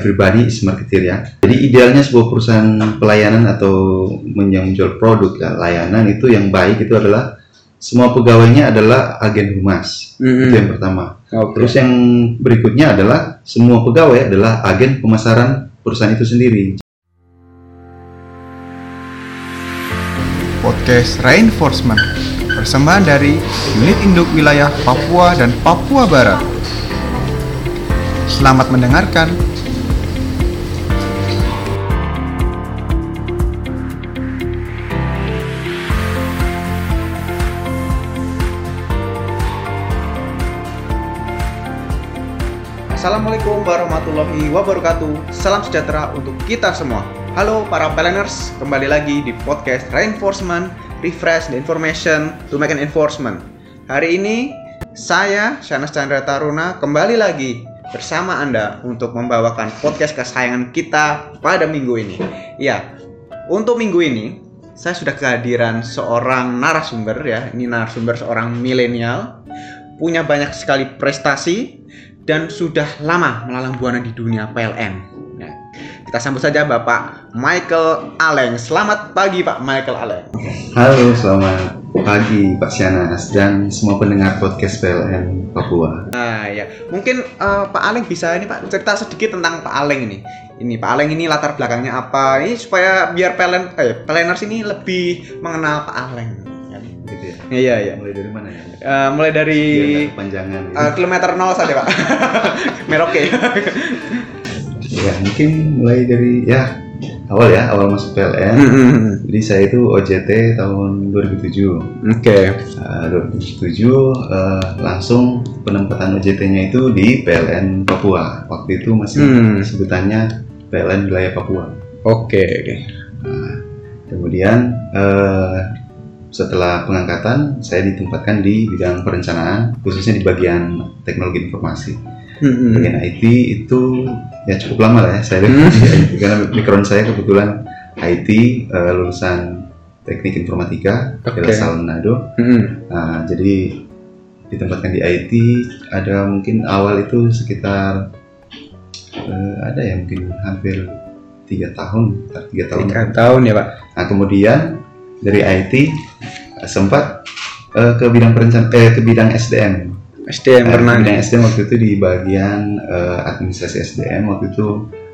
everybody is marketer ya. Jadi idealnya sebuah perusahaan pelayanan atau menjual produk ya, layanan itu yang baik itu adalah semua pegawainya adalah agen humas. Mm-mm. Itu yang pertama. Oke. Terus yang berikutnya adalah semua pegawai adalah agen pemasaran perusahaan itu sendiri. Podcast Reinforcement Persembahan dari Unit Induk Wilayah Papua dan Papua Barat Selamat mendengarkan Assalamualaikum warahmatullahi wabarakatuh. Salam sejahtera untuk kita semua. Halo para planners, kembali lagi di podcast Reinforcement, Refresh the Information to Make an Enforcement. Hari ini saya Shanas Chandra Taruna kembali lagi bersama Anda untuk membawakan podcast kesayangan kita pada minggu ini. Ya, untuk minggu ini saya sudah kehadiran seorang narasumber ya. Ini narasumber seorang milenial punya banyak sekali prestasi dan sudah lama melalang buana di dunia PLN. Nah, kita sambut saja Bapak Michael Aleng. Selamat pagi Pak Michael Aleng. Halo, selamat pagi Pak Sianas dan semua pendengar podcast PLN Papua. Nah ya, mungkin eh, Pak Aleng bisa ini Pak cerita sedikit tentang Pak Aleng ini. Ini Pak Aleng ini latar belakangnya apa? Ini supaya biar PLN, eh, PLNers ini lebih mengenal Pak Aleng. Gitu ya. Iya iya. Mulai dari mana ya? Eh, mulai dari kepanjangan. gitu. eh, kilometer 0 saja Pak. Merauke. Ya mungkin mulai dari ya awal ya awal masuk PLN. Jadi saya itu OJT tahun 2007. Oke. Uh, 2007 uh, langsung penempatan OJT-nya itu di PLN Papua. Waktu itu masih Hmm. sebutannya PLN wilayah Papua. Oke. oke. Nah, kemudian uh, setelah pengangkatan saya ditempatkan di bidang perencanaan khususnya di bagian teknologi informasi. Hmm. Bagian IT itu ya cukup lama lah ya saya Hmm. di IT karena background saya kebetulan IT uh, lulusan teknik informatika di Lasal Manado. Hmm. Nah, jadi ditempatkan di IT ada mungkin awal itu sekitar eh, ada ya mungkin hampir tiga tahun, tiga tahun. Tiga tahun ya Pak. Nah, kemudian dari IT eh, sempat eh, ke bidang perencanaan eh ke bidang SDM. SDM Nah, pernah di bidang. SDM waktu itu di bagian eh, administrasi SDM waktu itu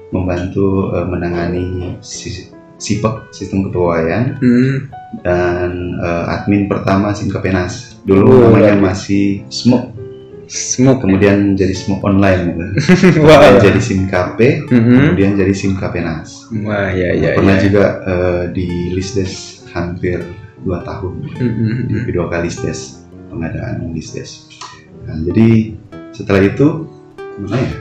membantu eh, menangani si- SIPEK sistem kepegawaian Hmm. dan eh, admin pertama Simkapenas. Dulu Oh, namanya luar masih Smoke, Smoke. kemudian jadi Smoke online gitu. Wah. Kemudian jadi SimKP, Hmm. kemudian jadi Simkapenas. Wah ya ya. Pernah ya. juga eh, di Lisdes hampir dua tahun Hmm. di dua kali Lisdes pengadaan Lisdes. Nah, jadi setelah itu mana ya?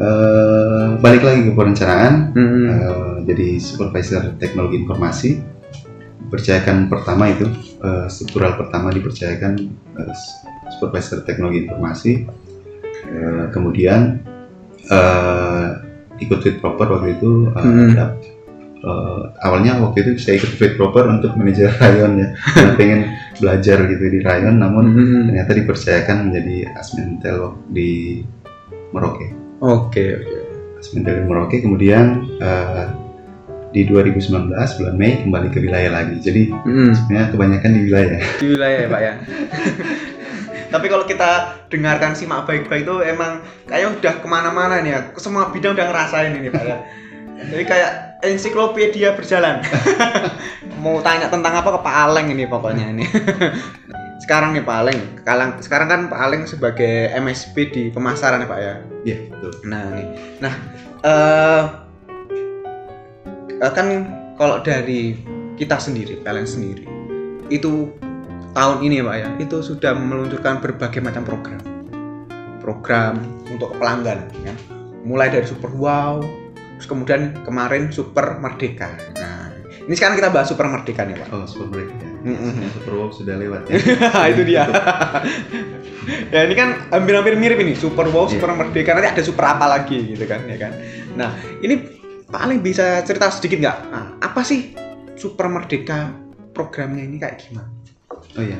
Eh, balik lagi ke perencanaan, Hmm. jadi supervisor teknologi informasi. Dipercayakan pertama itu eh, struktural pertama dipercayakan eh, supervisor teknologi informasi. Eh, kemudian eh, ikut fit proper waktu itu Hmm. Eh, awalnya waktu itu saya ikut fit proper untuk manajer rayon ya karena pengen belajar gitu di rayon namun Hmm. ternyata dipercayakan menjadi asmen tel di Merauke Oke oke. asmen tel di Merauke kemudian eh, di 2019 bulan Mei kembali ke wilayah lagi jadi Hmm. sebenarnya kebanyakan di wilayah Di wilayah ya Pak ya. Tapi kalau kita dengarkan simak baik-baik itu emang kayaknya udah ke mana-mana nih ya. Semua bidang udah ngerasain ini Pak ya. Jadi kayak ensiklopedia berjalan. Mau tanya tentang apa ke Pak Aleng ini pokoknya ini. sekarang nih Pak Aleng, sekarang, sekarang kan Pak Aleng sebagai MSP di pemasaran ya Pak ya. Iya betul Nah, nih. Nah, eh eh, kan kalau dari kita sendiri, kalian sendiri, itu tahun ini Pak ya, itu sudah meluncurkan berbagai macam program. Program untuk pelanggan ya. Mulai dari Super Wow, terus kemudian kemarin Super Merdeka. Nah, ini sekarang kita bahas Super Merdeka nih, Pak. oh super break ya Mm-mm. super Wow sudah lewat ya itu dia. ya ini kan hampir-hampir mirip ini Super Wow, Iya. Super Merdeka. Nanti ada super apa lagi gitu kan, ya kan. Nah ini paling bisa cerita sedikit nggak? Nah, apa sih Super Merdeka programnya ini kayak gimana? oh iya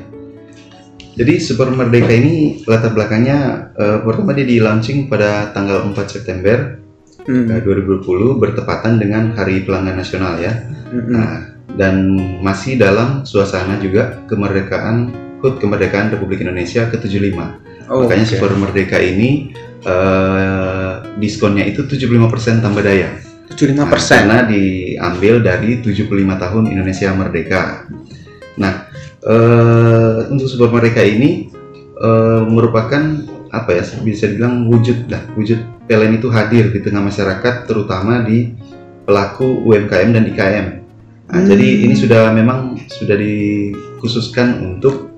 jadi super merdeka ini latar belakangnya eh, pertama dia di launching pada tanggal 4 September Hmm. eh, 2020 bertepatan dengan Hari Pelanggan Nasional ya. Mm-mm. Nah, dan masih dalam suasana juga kemerdekaan HUT kemerdekaan Republik Indonesia ke-75. Oh, Makanya oke. Super Merdeka ini eh, diskonnya itu 75% tambah daya. 75 Nah, karena diambil dari 75 tahun Indonesia Merdeka. Nah, eh, untuk Super Merdeka ini eh, merupakan apa ya bisa dibilang wujud lah wujud PLN itu hadir di tengah masyarakat terutama di pelaku UMKM dan IKM. Nah, Hmm. Jadi ini sudah memang sudah dikhususkan untuk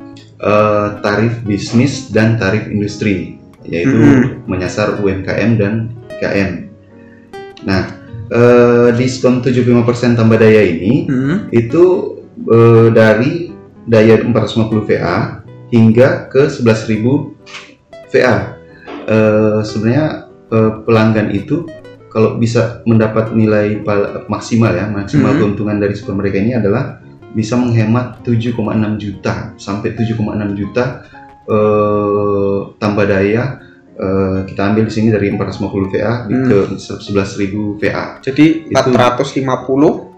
eh, tarif bisnis dan tarif industri yaitu Hmm. menyasar UMKM dan IKM. Nah, eh, diskon 75% tambah daya ini Hmm. itu eh, dari daya 450 VA hingga ke 11.000 VA. Eh, sebenarnya eh, pelanggan itu kalau bisa mendapat nilai maksimal ya, maksimal Mhm. keuntungan dari super mereka ini adalah bisa menghemat 7,6 juta sampai 7,6 juta eh, tambah daya eh, kita ambil di sini dari 450 VA Hmm. ke 11.000 VA. Jadi Itu- 450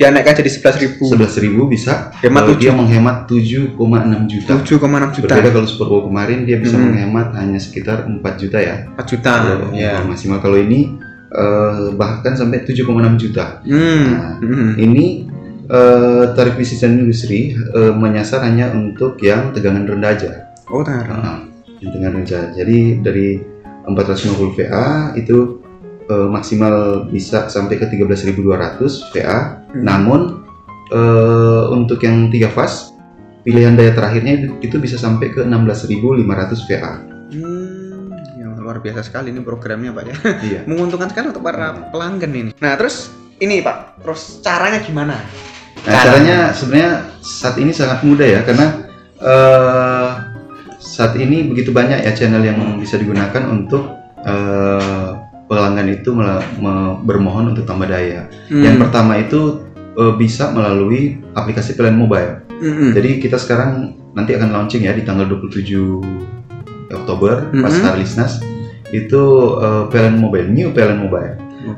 dia naikkan jadi 11.000. 11.000 bisa Hemat kalau 7. dia menghemat 7,6 juta. 7,6 juta. Berbeda kalau Super Bowl kemarin dia bisa Hmm. menghemat hanya sekitar 4 juta ya. 4 juta. Kalau Ya. maksimal kalau ini eh, bahkan sampai 7,6 juta. Hmm. Nah, Hmm. Ini eh, tarif bisnis dan industri eh, menyasar hanya untuk yang tegangan rendah aja. Oh, tar. Nah, yang tegangan rendah. Jadi dari 450 VA itu eh, maksimal bisa sampai ke 13.200 VA. Hmm. Namun eh, untuk yang tiga fas pilihan daya terakhirnya itu, bisa sampai ke 16.500 VA. Hmm, ya luar biasa sekali ini programnya Pak ya. Iya. Menguntungkan sekali untuk para pelanggan ini. Nah, terus ini Pak, terus caranya gimana? Nah, caranya sebenarnya saat ini sangat mudah ya karena eh, saat ini begitu banyak ya channel yang bisa digunakan untuk eh, pelanggan itu bermohon untuk tambah daya. Hmm. Yang pertama itu eh, bisa melalui aplikasi PLN Mobile. Hmm. Jadi kita sekarang nanti akan launching ya di tanggal 27 Oktober pas Mhm. hari Lisnas itu PLN Mobile, new PLN Mobile.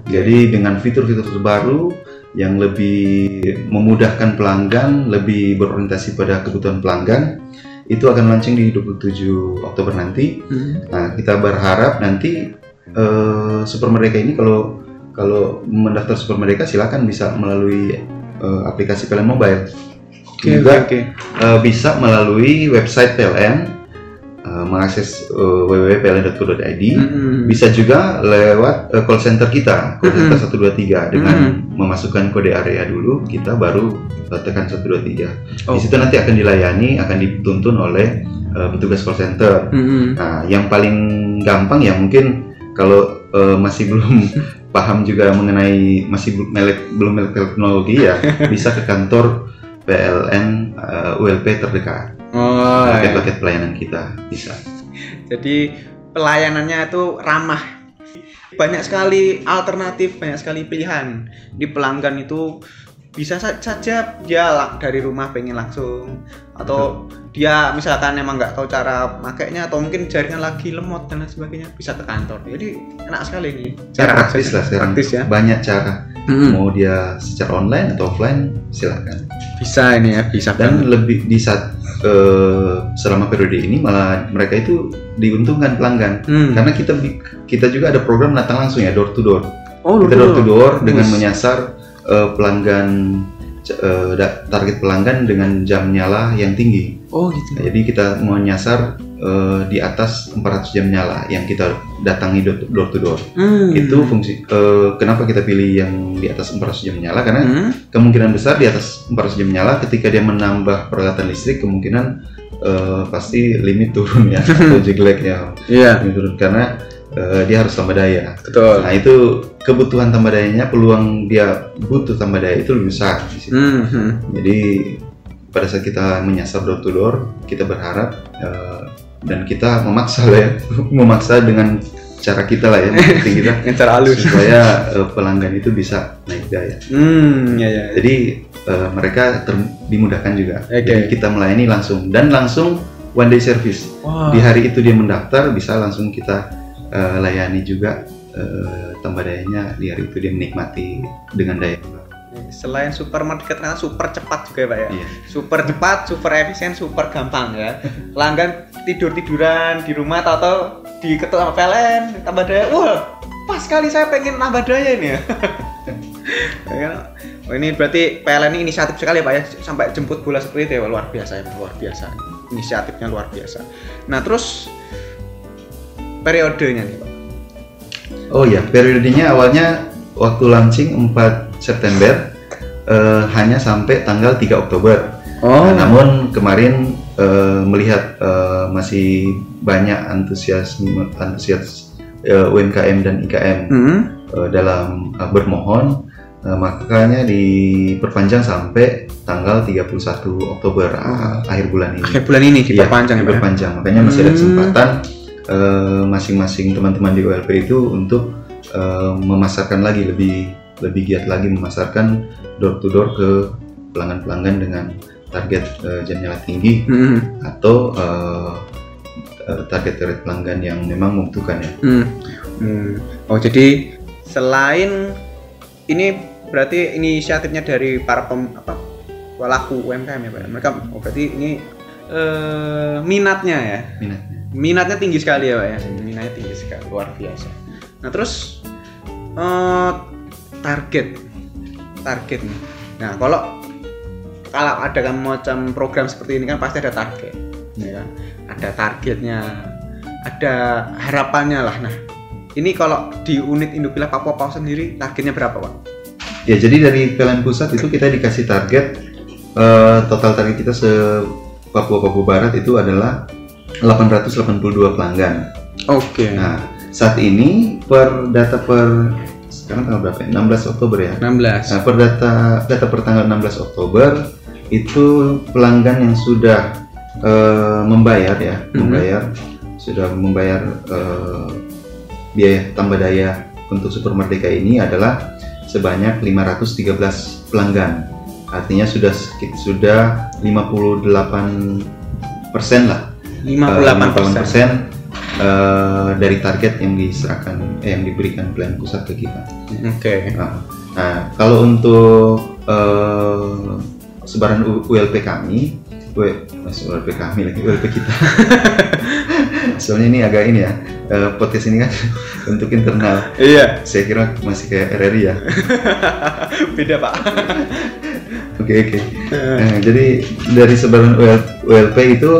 Jadi dengan fitur-fitur terbaru yang lebih memudahkan pelanggan, lebih berorientasi pada kebutuhan pelanggan, itu akan launching di 27 Oktober nanti. Hmm. Nah, kita berharap nanti eh, Super Merdeka ini kalau kalau mendaftar Super Merdeka silakan bisa melalui eh, aplikasi PLN Mobile. Oke, Juga oke, oke. eh, bisa melalui website PLN eh, mengakses eh, www.pln.co.id. Hmm. Bisa juga lewat eh, call center kita, call center 123 dengan Mhm. memasukkan kode area dulu, kita baru eh, tekan 123. Oh. Di situ nanti akan dilayani, akan dituntun oleh eh, petugas call center. Hmm. Nah, yang paling gampang ya mungkin kalau eh, masih belum paham juga mengenai masih belum melek belum melek teknologi ya bisa ke kantor PLN eh, ULP terdekat. Oh, ya. Paket-paket pelayanan kita bisa. Jadi pelayanannya itu ramah. Banyak sekali alternatif, banyak sekali pilihan. Di pelanggan itu bisa sa- saja dia dari rumah pengen langsung atau dia misalkan emang nggak tahu cara makainya atau mungkin jaringan lagi lemot dan lain sebagainya bisa ke kantor. Jadi enak sekali ini. Cara praktis aksesnya. lah sekarang. Praktis ya. Banyak cara. Mm-mm. Mau dia secara online atau offline silakan. Bisa ini ya, bisa Dan lebih di saat eh, selama periode ini malah mereka itu diuntungkan pelanggan Hmm. karena kita kita juga ada program datang langsung ya door to door. oh, kita door to door dengan menyasar eh, pelanggan da- target pelanggan dengan jam nyala yang tinggi. Oh gitu. Jadi kita menyasar eh, di atas 400 jam nyala yang kita datangi door to door. Hmm. Itu fungsi eh, kenapa kita pilih yang di atas 400 jam nyala karena Hmm. kemungkinan besar di atas 400 jam nyala ketika dia menambah peralatan listrik kemungkinan eh, pasti limit turun ya atau jeglek ya Iya, limit turun karena eh, dia harus tambah daya. betul. Nah itu kebutuhan tambah dayanya, peluang dia butuh tambah daya itu lebih besar. di situ. Hmm. hmm. Jadi pada saat kita menyasar door to door, kita berharap eh, dan kita memaksa lah ya, memaksa dengan cara kita lah ya, marketing kita Yang cara halus. supaya eh, pelanggan itu bisa naik daya. Hmm, ya ya. Jadi eh, mereka ter- dimudahkan juga. Oke. Jadi kita melayani langsung dan langsung one day service. Wah. Di hari itu dia mendaftar bisa langsung kita eh, layani juga eh, tambah dayanya di hari itu dia menikmati dengan daya Selain supermarket ternyata super cepat juga ya Pak ya. Iya. Super cepat, super efisien, super gampang ya. Pelanggan tidur tiduran di rumah atau atau di ketua sama PLN tambah daya. Wah, pas sekali saya pengen nambah daya ini ya. Ya? Oh, ini berarti PLN ini inisiatif sekali ya Pak ya sampai jemput bola seperti itu ya luar biasa ya luar biasa inisiatifnya luar biasa. Nah terus periodenya nih Pak. Oh ya, periodenya awalnya waktu launching 4 September eh, hanya sampai tanggal 3 Oktober. Nah, namun kemarin eh, melihat eh, masih banyak antusiasme antusias eh, UMKM dan IKM Hmm. eh, dalam eh, bermohon, eh, makanya diperpanjang sampai tanggal 31 Oktober ah, akhir bulan ini. Akhir bulan ini Iya, diperpanjang ya ya? diperpanjang. Makanya masih ada Hmm. kesempatan masing-masing teman-teman di ULP itu untuk eh, memasarkan lagi lebih lebih giat lagi memasarkan door to door ke pelanggan-pelanggan dengan target eh, jam tinggi Hmm. atau eh, eh, target-target pelanggan yang memang membutuhkan ya. Hmm. Hmm. Oh jadi selain ini berarti inisiatifnya dari para pem, apa pelaku UMKM ya Pak. Mereka oh berarti ini eh, minatnya ya. Minatnya. Minatnya tinggi sekali ya Pak ya. Minatnya tinggi sekali luar biasa. Nah terus eh, target target nih. Nah kalau kalau ada kan macam program seperti ini kan pasti ada target, ya kan? Ada targetnya, ada harapannya lah. Nah ini kalau di unit Indopila Papua Pau sendiri targetnya berapa Pak? Ya jadi dari PLN pusat itu kita dikasih target eh, total target kita se Papua Papua Barat itu adalah 882 pelanggan. Oke. Nah, saat ini per data per sekarang tanggal berapa ya? 16 Oktober ya. 16. Nah, per data data per tanggal 16 Oktober itu pelanggan yang sudah eh, membayar ya, Mhm. membayar sudah membayar eh, biaya tambah daya untuk Super Merdeka ini adalah sebanyak 513 pelanggan. Artinya sudah sudah 58 persen lah 58 persen. eh, dari target yang diserahkan eh, yang diberikan plan pusat ke kita. Oke. Nah, nah, kalau untuk eh, sebaran ULP kami, mas ULP kami lagi ULP kita. Soalnya ini agak ini ya, eh, podcast ini kan untuk internal. Iya. Saya kira masih kayak RRI ya. Beda Pak. Oke oke. Nah, jadi dari sebaran UL- ULP itu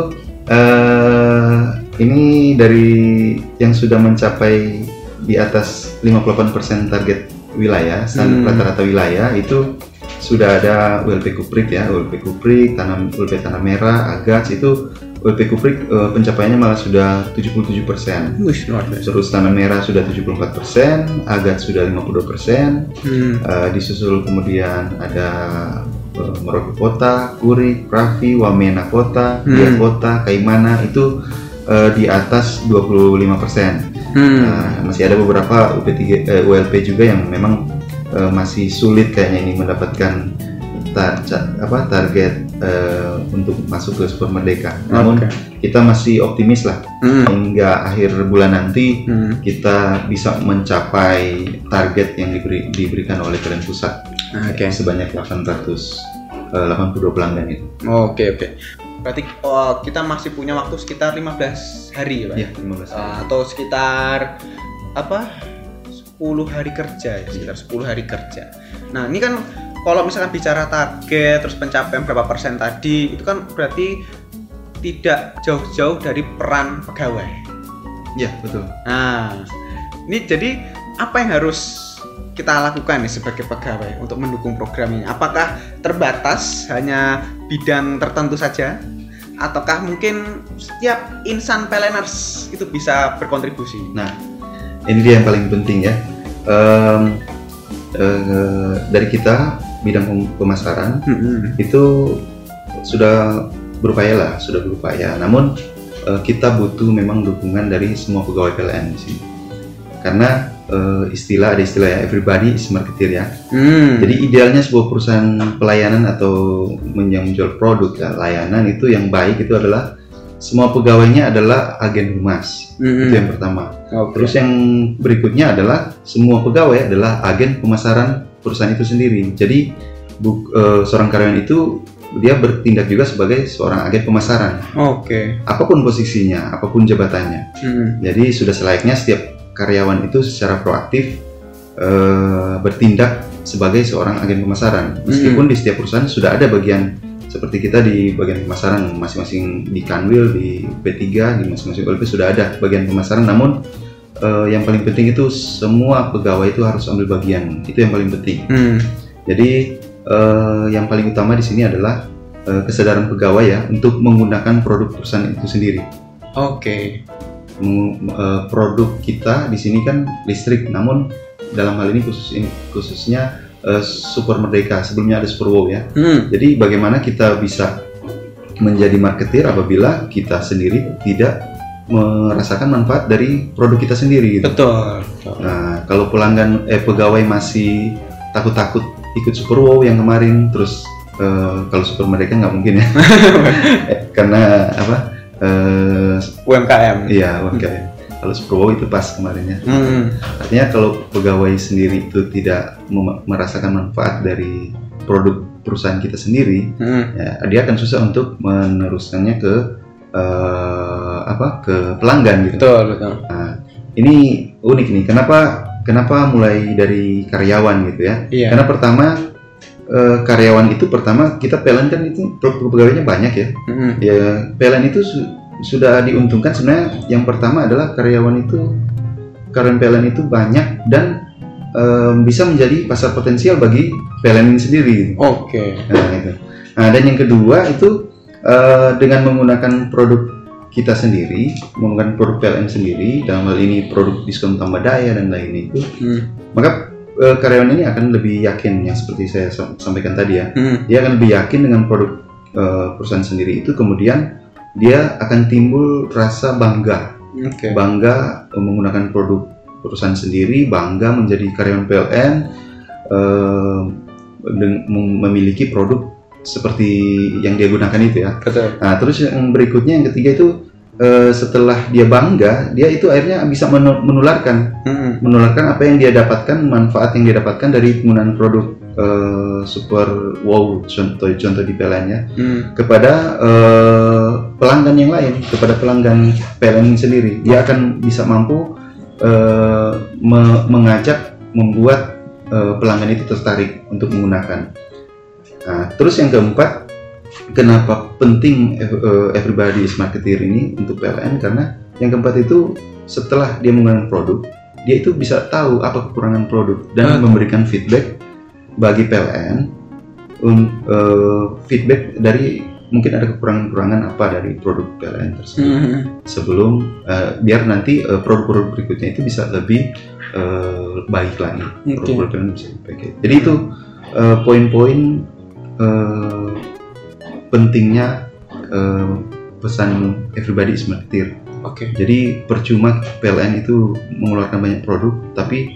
eh ini dari yang sudah mencapai di atas 58% target wilayah, standar Hmm. rata-rata wilayah itu sudah ada ULP Kuprik ya, ULP Kuprik, tanam ULP Tanah Merah, Agats itu ULP Kuprik eh, pencapaiannya malah sudah 77%. Wih, luar biasa. Terus Tanah Merah sudah 74%, Agats sudah 52%, Hmm. Eh, disusul kemudian ada uh, Merauke Kota, Kurik, Pravi, Wamena Kota, Hmm. Biak Kota, Kaimana itu eh, di atas 25%. Hmm. Nah, masih ada beberapa UP3 eh, ULP juga yang memang eh, masih sulit kayaknya ini mendapatkan tar- apa target eh, untuk masuk ke Super Merdeka. Namun kita masih optimis lah Hmm. hingga akhir bulan nanti Hmm. kita bisa mencapai target yang diberi, diberikan oleh Kalian Pusat Oke. sebanyak 882 pelanggan itu. Oke oke. Berarti oh, kita masih punya waktu sekitar 15 hari ya, Pak? Ya, 15 hari. Uh, atau sekitar apa? 10 hari kerja ya, sekitar 10 hari kerja. Nah, ini kan kalau misalkan bicara target terus pencapaian berapa persen tadi, itu kan berarti tidak jauh-jauh dari peran pegawai. Ya, betul. Nah, ini jadi apa yang harus kita lakukan nih sebagai pegawai untuk mendukung program ini? Apakah terbatas hanya bidang tertentu saja? Ataukah mungkin setiap insan peleners itu bisa berkontribusi? Nah, ini dia yang paling penting ya. Em, eh, dari kita bidang pem- pemasaran Hmm. itu sudah berupaya lah, sudah berupaya. Namun eh, kita butuh memang dukungan dari semua pegawai PLN di sini. Karena eh, istilah ada istilah ya everybody is marketer ya. Hmm. Jadi idealnya sebuah perusahaan pelayanan atau yang menjual produk ya, layanan itu yang baik itu adalah semua pegawainya adalah agen humas. Mm-mm. Itu yang pertama. Oke. Terus yang berikutnya adalah semua pegawai adalah agen pemasaran perusahaan itu sendiri. Jadi bu- eh, seorang karyawan itu dia bertindak juga sebagai seorang agen pemasaran. Oke. Apa pun posisinya, apa pun jabatannya. Mm. Jadi sudah selayaknya setiap karyawan itu secara proaktif eh, bertindak sebagai seorang agen pemasaran. Meskipun di setiap perusahaan sudah ada bagian seperti kita di bagian pemasaran masing-masing di Kanwil, di P3, di masing-masing OLP sudah ada bagian pemasaran. Namun eh, yang paling penting itu semua pegawai itu harus ambil bagian. Itu yang paling penting. Mm. Jadi eh, yang paling utama di sini adalah eh, kesadaran pegawai ya untuk menggunakan produk perusahaan itu sendiri. Oke. Eh, produk kita di sini kan listrik, namun dalam hal ini khusus ini khususnya eh, Super Merdeka sebelumnya ada Super Wow ya. Mm. Jadi bagaimana kita bisa menjadi marketer apabila kita sendiri tidak merasakan manfaat dari produk kita sendiri gitu. Betul. Nah, kalau pelanggan eh pegawai masih takut-takut ikut Super Wow yang kemarin terus eh, kalau Super Merdeka nggak mungkin ya. Eh, Karena apa? Eh, UMKM. Iya, UMKM. Kalau Super Wow itu pas kemarin ya. Mm. Artinya kalau pegawai sendiri itu tidak merasakan manfaat dari produk perusahaan kita sendiri, Mm. ya, dia akan susah untuk meneruskannya ke eh, apa? ke pelanggan gitu. Betul, betul. Nah, ini unik nih. Kenapa kenapa mulai dari karyawan gitu ya? Iya. Karena pertama eh, karyawan itu pertama kita PLN kan itu pe- pegawainya banyak ya. Mm. Ya, PLN itu su- sudah diuntungkan sebenarnya yang pertama adalah karyawan itu karyawan PLN itu banyak dan em, bisa menjadi pasar potensial bagi PLN ini sendiri. Oke. Nah, itu. Nah, dan yang kedua itu eh, dengan menggunakan produk kita sendiri, menggunakan produk PLN sendiri, dalam hal ini produk diskon tambah daya dan lain itu, Mm. maka eh, karyawan ini akan lebih yakin yang seperti saya sam- sampaikan tadi ya Mm. dia akan lebih yakin dengan produk eh, perusahaan sendiri itu kemudian dia akan timbul rasa bangga Oke. bangga eh, menggunakan produk perusahaan sendiri bangga menjadi karyawan PLN mem- memiliki produk seperti yang dia gunakan itu ya Betul. nah terus yang berikutnya yang ketiga itu eh, setelah dia bangga dia itu akhirnya bisa menu- menularkan Mm. menularkan apa yang dia dapatkan, manfaat yang dia dapatkan dari penggunaan produk eh, Super Wow contoh contoh di PLN ya Mm. kepada eh, pelanggan yang lain, kepada pelanggan PLN sendiri. Dia akan bisa mampu eh, me- mengajak, membuat eh, pelanggan itu tertarik untuk menggunakan. Nah, terus yang keempat, kenapa penting eh, everybody is marketer ini untuk PLN? Karena yang keempat itu setelah dia menggunakan produk, dia itu bisa tahu apa kekurangan produk dan Oke. memberikan feedback bagi PLN un- eh, feedback dari mungkin ada kekurangan-kekurangan apa dari produk PLN tersebut Mm. sebelum eh, biar nanti produk-produk berikutnya itu bisa lebih eh, baik lagi Oke. produk-produk bisa lebih baik lagi. jadi itu eh, poin-poin eh, pentingnya eh, pesan everybody is marketer Oke. jadi percuma PLN itu mengeluarkan banyak produk, tapi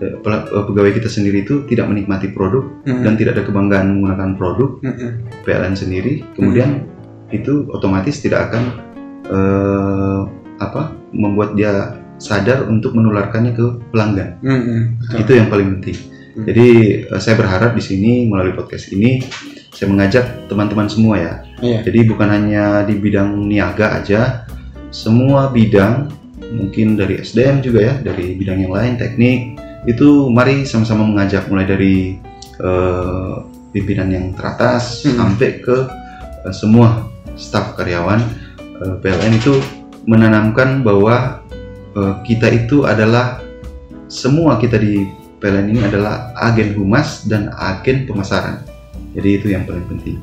eh, eh, pegawai kita sendiri itu tidak menikmati produk Mm. dan tidak ada kebanggaan menggunakan produk Mm-mm. PLN sendiri. Kemudian itu otomatis tidak akan eh, apa membuat dia sadar untuk menularkannya ke pelanggan. Betul. Itu yang paling penting. Hmm. Jadi eh, saya berharap di sini melalui podcast ini saya mengajak teman-teman semua ya Iya. jadi bukan hanya di bidang niaga aja, semua bidang mungkin dari SDM juga ya, dari bidang yang lain teknik itu mari sama-sama mengajak mulai dari eh, pimpinan yang teratas Hmm. sampai ke eh, semua staf karyawan eh, PLN itu menanamkan bahwa eh, kita itu adalah semua kita di PLN ini adalah agen humas dan agen pemasaran. Jadi itu yang paling penting.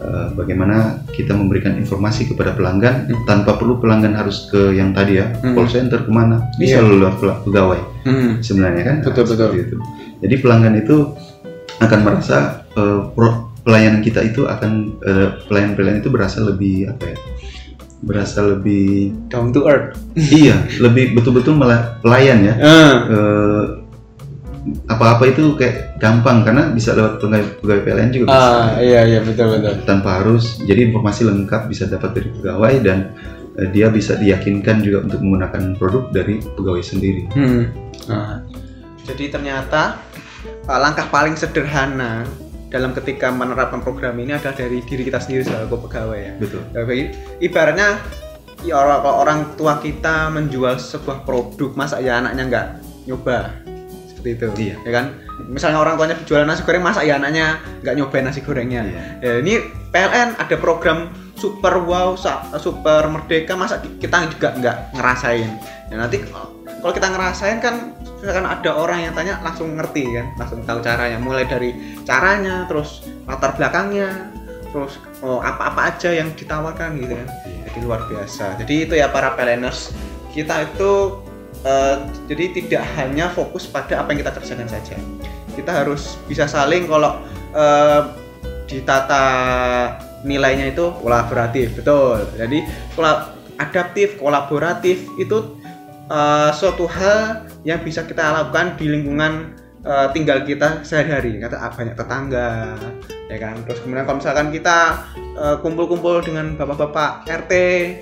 Eh, bagaimana kita memberikan informasi kepada pelanggan Hmm. tanpa perlu pelanggan harus ke yang tadi ya Hmm. call center ke mana bisa Iya. lewat pegawai Mm. sebenarnya kan Betul, seperti betul. itu. jadi pelanggan itu akan merasa eh, pro- pelayanan kita itu akan eh, pelayan pelayan itu berasa lebih apa ya berasa lebih Down to earth. iya lebih betul-betul pelayan ya Ah. Eh, apa-apa itu kayak gampang karena bisa lewat pegawai, pegawai PLN juga bisa. Ah, iya iya betul betul. tanpa harus jadi informasi lengkap bisa dapat dari pegawai dan eh, dia bisa diyakinkan juga untuk menggunakan produk dari pegawai sendiri. Hmm. Nah, jadi ternyata uh, langkah paling sederhana dalam ketika menerapkan program ini adalah dari diri kita sendiri selaku pegawai ya. Betul. Ya, ibaratnya ya orang kalau orang tua kita menjual sebuah produk masa ya anaknya nggak nyoba seperti itu. Iya. ya kan? Misalnya orang tuanya jualan nasi goreng masa ya anaknya nggak nyobain nasi gorengnya? Iya. ya, ini PLN ada program super wow super merdeka masa ki- kita juga nggak ngerasain. Ya nanti kalau kita ngerasain kan misalkan ada orang yang tanya langsung ngerti kan langsung tahu caranya. Mulai dari caranya terus latar belakangnya terus oh, apa-apa aja yang ditawarkan gitu kan. Jadi luar biasa. Jadi itu ya para PLNers kita itu eh, jadi tidak hanya fokus pada apa yang kita kerjakan saja. Kita harus bisa saling kalau eh, ditata nilainya itu kolaboratif betul. Jadi kola- adaptif kolaboratif itu eh, suatu hal yang bisa kita lakukan di lingkungan eh, tinggal kita sehari-hari kata ah, banyak tetangga ya kan? Terus kemudian kalau misalkan kita eh, kumpul-kumpul dengan bapak-bapak RT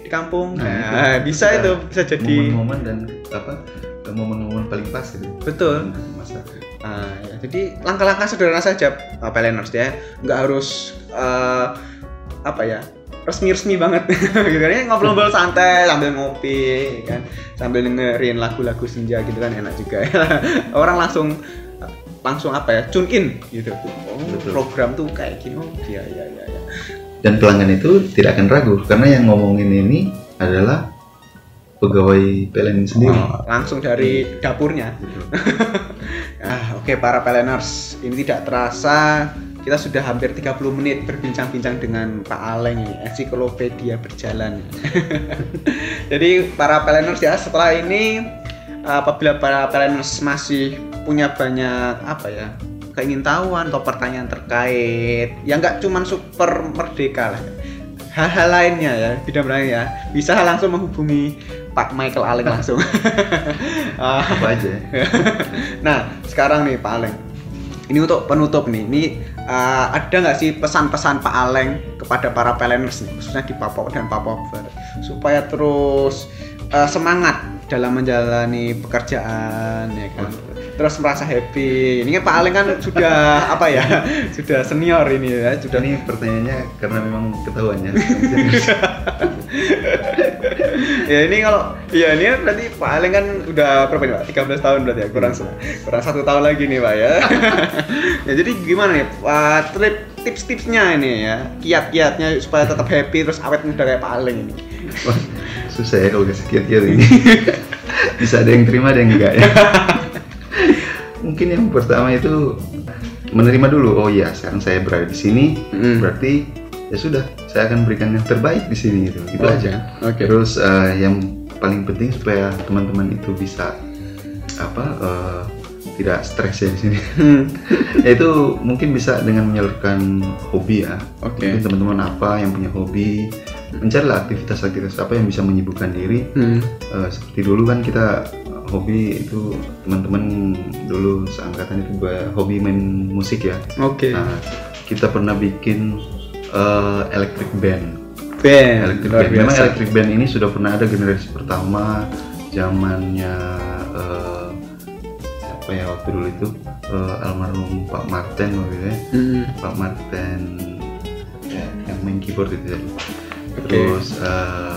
di kampung Nah, nah, itu bisa itu bisa jadi Momen-momen dan apa momen-momen paling pas itu. betul. Masa Nah, ya, jadi langkah-langkah sederhana saja uh, PLNers ya, nggak harus uh, apa ya resmi-resmi banget. Gitu kan Ya, ngobrol-ngobrol santai sambil ngopi kan. Sambil dengerin lagu-lagu senja gitu kan enak juga orang langsung langsung apa ya tune in gitu oh Betul. program tuh kayak gini oh iya iya iya iya. Dan pelanggan itu tidak akan ragu karena yang ngomongin ini adalah pegawai PLN sendiri. Oh, langsung dari dapurnya Gitu. Ah, oke para peleners, ini tidak terasa kita sudah hampir 30 menit berbincang-bincang dengan Pak Aleng ensiklopedia berjalan. Jadi para peleners ya, setelah ini apabila para peleners masih punya banyak apa ya keingintahuan atau pertanyaan terkait yang nggak cuman super merdeka lah hal-hal lainnya ya bidang lainnya ya bisa langsung menghubungi Pak Michael Aleng langsung Ah, Apa aja? ya? Nah, sekarang nih Pak Aleng. Ini untuk penutup nih. Ini uh, ada nggak sih pesan-pesan Pak Aleng kepada para peleners nih, khususnya di Papua dan Papua Barat, supaya terus uh, semangat dalam menjalani pekerjaan ya kan. Terus merasa happy. Ini kan Pak Aleng kan sudah apa ya? Sudah senior ini ya, sudah Ini pertanyaannya karena memang ketahuannya. ya ini kalau ya ini kan berarti Pak Aleng kan udah berapa nih Pak? 13 tahun berarti ya kurang kurang satu tahun lagi nih Pak ya. ya jadi gimana nih Pak trip tips-tipsnya ini ya kiat-kiatnya supaya tetap happy terus awet muda kayak Pak Aleng ini. Wah, susah ya kalau kasih kiat-kiat ini. Bisa ada yang terima, ada yang enggak ya. Mungkin yang pertama itu menerima dulu. Oh iya, sekarang saya berada di sini, Mm. berarti ya sudah, saya akan berikan yang terbaik di sini gitu. Itu Oke, aja. oke. Terus eh, yang paling penting supaya teman-teman itu bisa apa eh, tidak stres ya di sini. Hmm. Yaitu mungkin bisa dengan menyalurkan hobi ya. Oke. Mungkin teman-teman apa yang punya hobi, mencarilah aktivitas-aktivitas apa yang bisa menyibukkan diri. Hmm. Eh, seperti dulu kan kita hobi itu teman-teman dulu seangkatan itu hobi main musik ya. Oke. Nah, kita pernah bikin eh, electric band. Band. Electric band. Memang electric band ini sudah pernah ada generasi pertama zamannya eh, siapa ya waktu dulu itu Eh, almarhum Pak Martin waktu itu ya. Hmm. Pak Martin ya, yang main keyboard itu ya. Terus eh,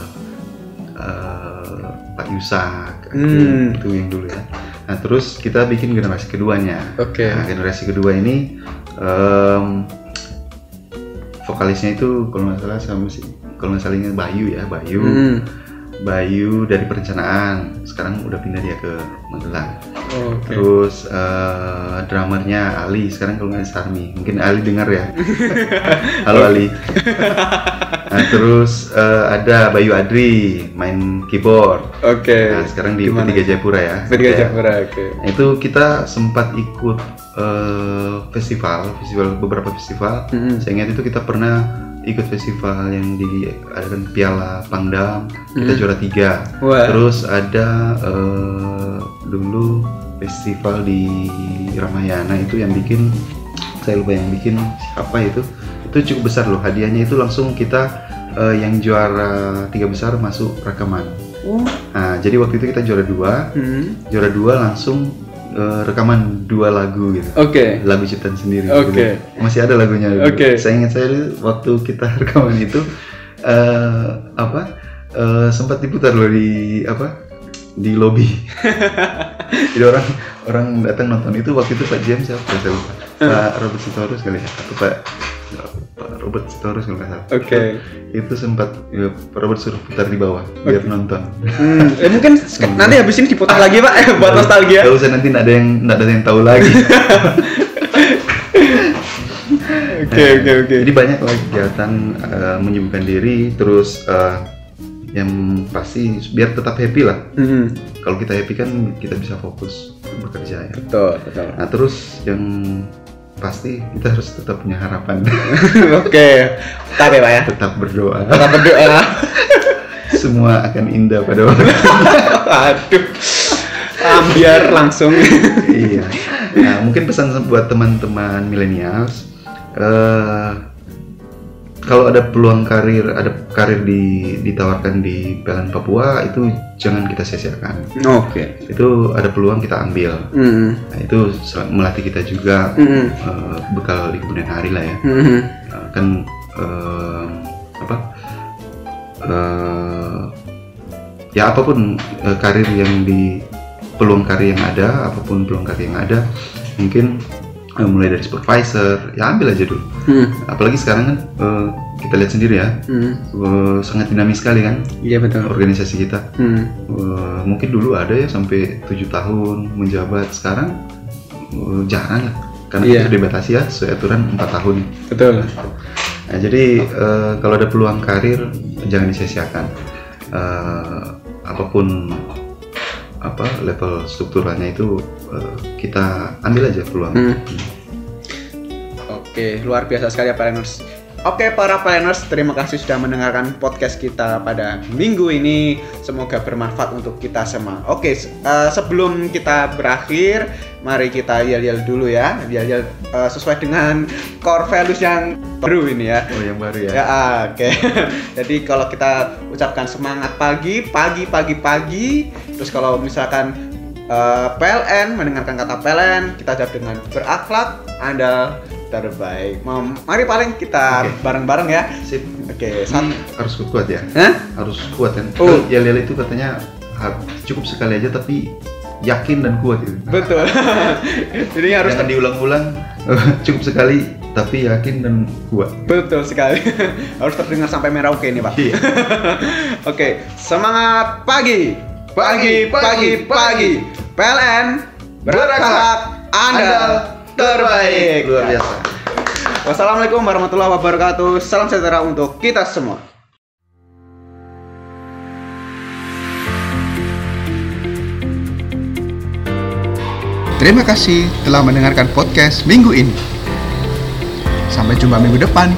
eh, Pak Yusak Hmm. itu yang dulu ya. Nah terus kita bikin generasi keduanya. Oke. Nah, generasi kedua ini em, vokalisnya itu kalau nggak salah sama si kalau nggak salah Bayu ya Bayu. Hmm. Bayu dari perencanaan sekarang udah pindah dia ke Magelang. Oke. Terus eh, drummernya Ali sekarang kalau nggak Sarmi mungkin Ali dengar ya. Halo Ali. Nah, terus eh, ada Bayu Adri main keyboard. Oke. Nah, sekarang di Gimana? P3 Jayapura ya. P3 Ya. Jayapura, oke. Nah, itu kita sempat ikut eh, festival, festival beberapa festival. Hmm. Saya ingat itu kita pernah ikut festival yang diadakan Piala Pangdam, kita Hmm. juara tiga. Wah. Terus ada eh, dulu festival di Ramayana itu yang bikin saya lupa yang bikin siapa itu itu cukup besar loh hadiahnya itu langsung kita eh, yang juara tiga besar masuk rekaman Oh. nah jadi waktu itu kita juara dua Hmm. juara dua langsung eh, rekaman dua lagu gitu Oke. lagu ciptaan sendiri Oke. gitu. masih ada lagunya dulu. Oke. saya ingat saya waktu kita rekaman itu eh apa eh, sempat diputar loh di apa di lobby jadi orang orang datang nonton itu waktu itu Pak James siapa saya lupa Pak Robert Sitorus kali ya atau Pak Pak Robert Sitorus kalau nggak salah Oke. itu sempat ya, Pak Robert suruh putar di bawah biar nonton Hmm. Eh, mungkin nanti habis ini diputar lagi pak buat nostalgia. Gak usah nanti nggak ada yang nggak ada yang tahu lagi Oke oke oke. Jadi banyak lah kegiatan eh, menyibukkan diri, terus eh, yang pasti biar tetap happy lah. Hmm. Kalau kita happy kan kita bisa fokus bekerja ya. Betul betul. Nah terus yang pasti kita harus tetap punya harapan, Oke. Tetap ya pak ya. tetap berdoa. Tetap berdoa. Semua akan indah pada waktu. Aduh. Ambiar langsung. iya. Nah mungkin pesan buat teman-teman milenials. eh kalau ada peluang karir, ada karir di, ditawarkan di PLN Papua itu jangan kita sia-siakan. Oke. Itu ada peluang kita ambil. Hmm. Nah, itu melatih kita juga Hmm. eh, bekal di kemudian hari lah ya. Hmm. Nah, kan eh, apa? eh, ya apa pun eh, karir yang di peluang karir yang ada, apa pun peluang karir yang ada, mungkin mulai dari supervisor, ya ambil aja dulu. Hmm. Apalagi sekarang kan eh, kita lihat sendiri ya, Hmm. eh, sangat dinamis sekali kan Iya betul. organisasi kita. Hmm. Eh, mungkin dulu ada ya sampai tujuh tahun menjabat sekarang eh, jarang lah karena Iya. itu dibatasi ya sesuai aturan empat tahun Betul. nah jadi eh, kalau ada peluang karir jangan disia-siakan Eh, apa pun apa level strukturalnya itu eh, kita ambil aja peluang Hmm. Oke, luar biasa sekali ya planners. Oke para planners, terima kasih sudah mendengarkan podcast kita pada minggu ini. Semoga bermanfaat untuk kita semua. Oke, eh, sebelum kita berakhir, mari kita yel-yel dulu ya. Yel-yel eh, sesuai dengan core values yang baru ini ya. oh yang baru ya, Ya, ah, oke. Jadi kalau kita ucapkan semangat pagi, pagi, pagi, pagi. Terus kalau misalkan eh, PLN mendengarkan kata PLN, kita jawab dengan berakhlak, Anda terbaik. Mem- Mari paling kita Oke. bareng-bareng ya. sip Oke. Hmm, harus kuat ya Hah? harus kuat kan Oh. ya Lele itu katanya cukup sekali aja tapi yakin dan kuat gitu Betul. Jadi harus Jangan diulang-ulang cukup sekali tapi yakin dan kuat betul sekali. harus terdengar sampai merauke nih, Pak. Iya. Oke, semangat pagi. Pagi, pagi, pagi. PLN berakhlak Anda terbaik. luar biasa Wassalamualaikum warahmatullahi wabarakatuh. Salam sejahtera untuk kita semua. Terima kasih telah mendengarkan podcast minggu ini. Sampai jumpa minggu depan.